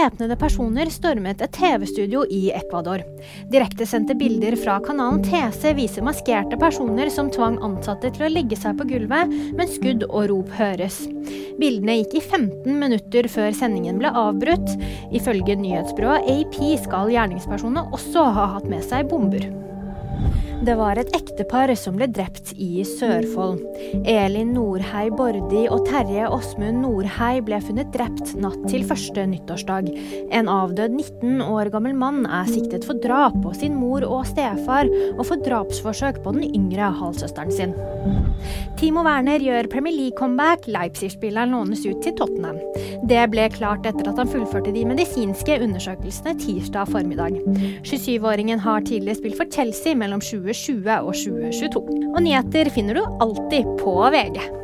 Væpnede personer stormet et TV-studio i Ecuador. Direktesendte bilder fra kanalen TC viser maskerte personer som tvang ansatte til å legge seg på gulvet, men skudd og rop høres. Bildene gikk i 15 minutter før sendingen ble avbrutt. Ifølge nyhetsbyrået AP skal gjerningspersonene også ha hatt med seg bomber. Det var et ektepar som ble drept i Sørfold. Elin Nordhei Bordi og Terje Åsmund Nordhei ble funnet drept natt til første nyttårsdag. En avdød 19 år gammel mann er siktet for drap på sin mor og stefar, og for drapsforsøk på den yngre halvsøsteren sin. Timo Werner gjør Premier League-comeback. Leipzig-spilleren lånes ut til Tottenham. Det ble klart etter at han fullførte de medisinske undersøkelsene tirsdag formiddag. 27-åringen har tidligere spilt for Chelsea mellom 20 2020 og 2022. Og nyheter finner du alltid på VG.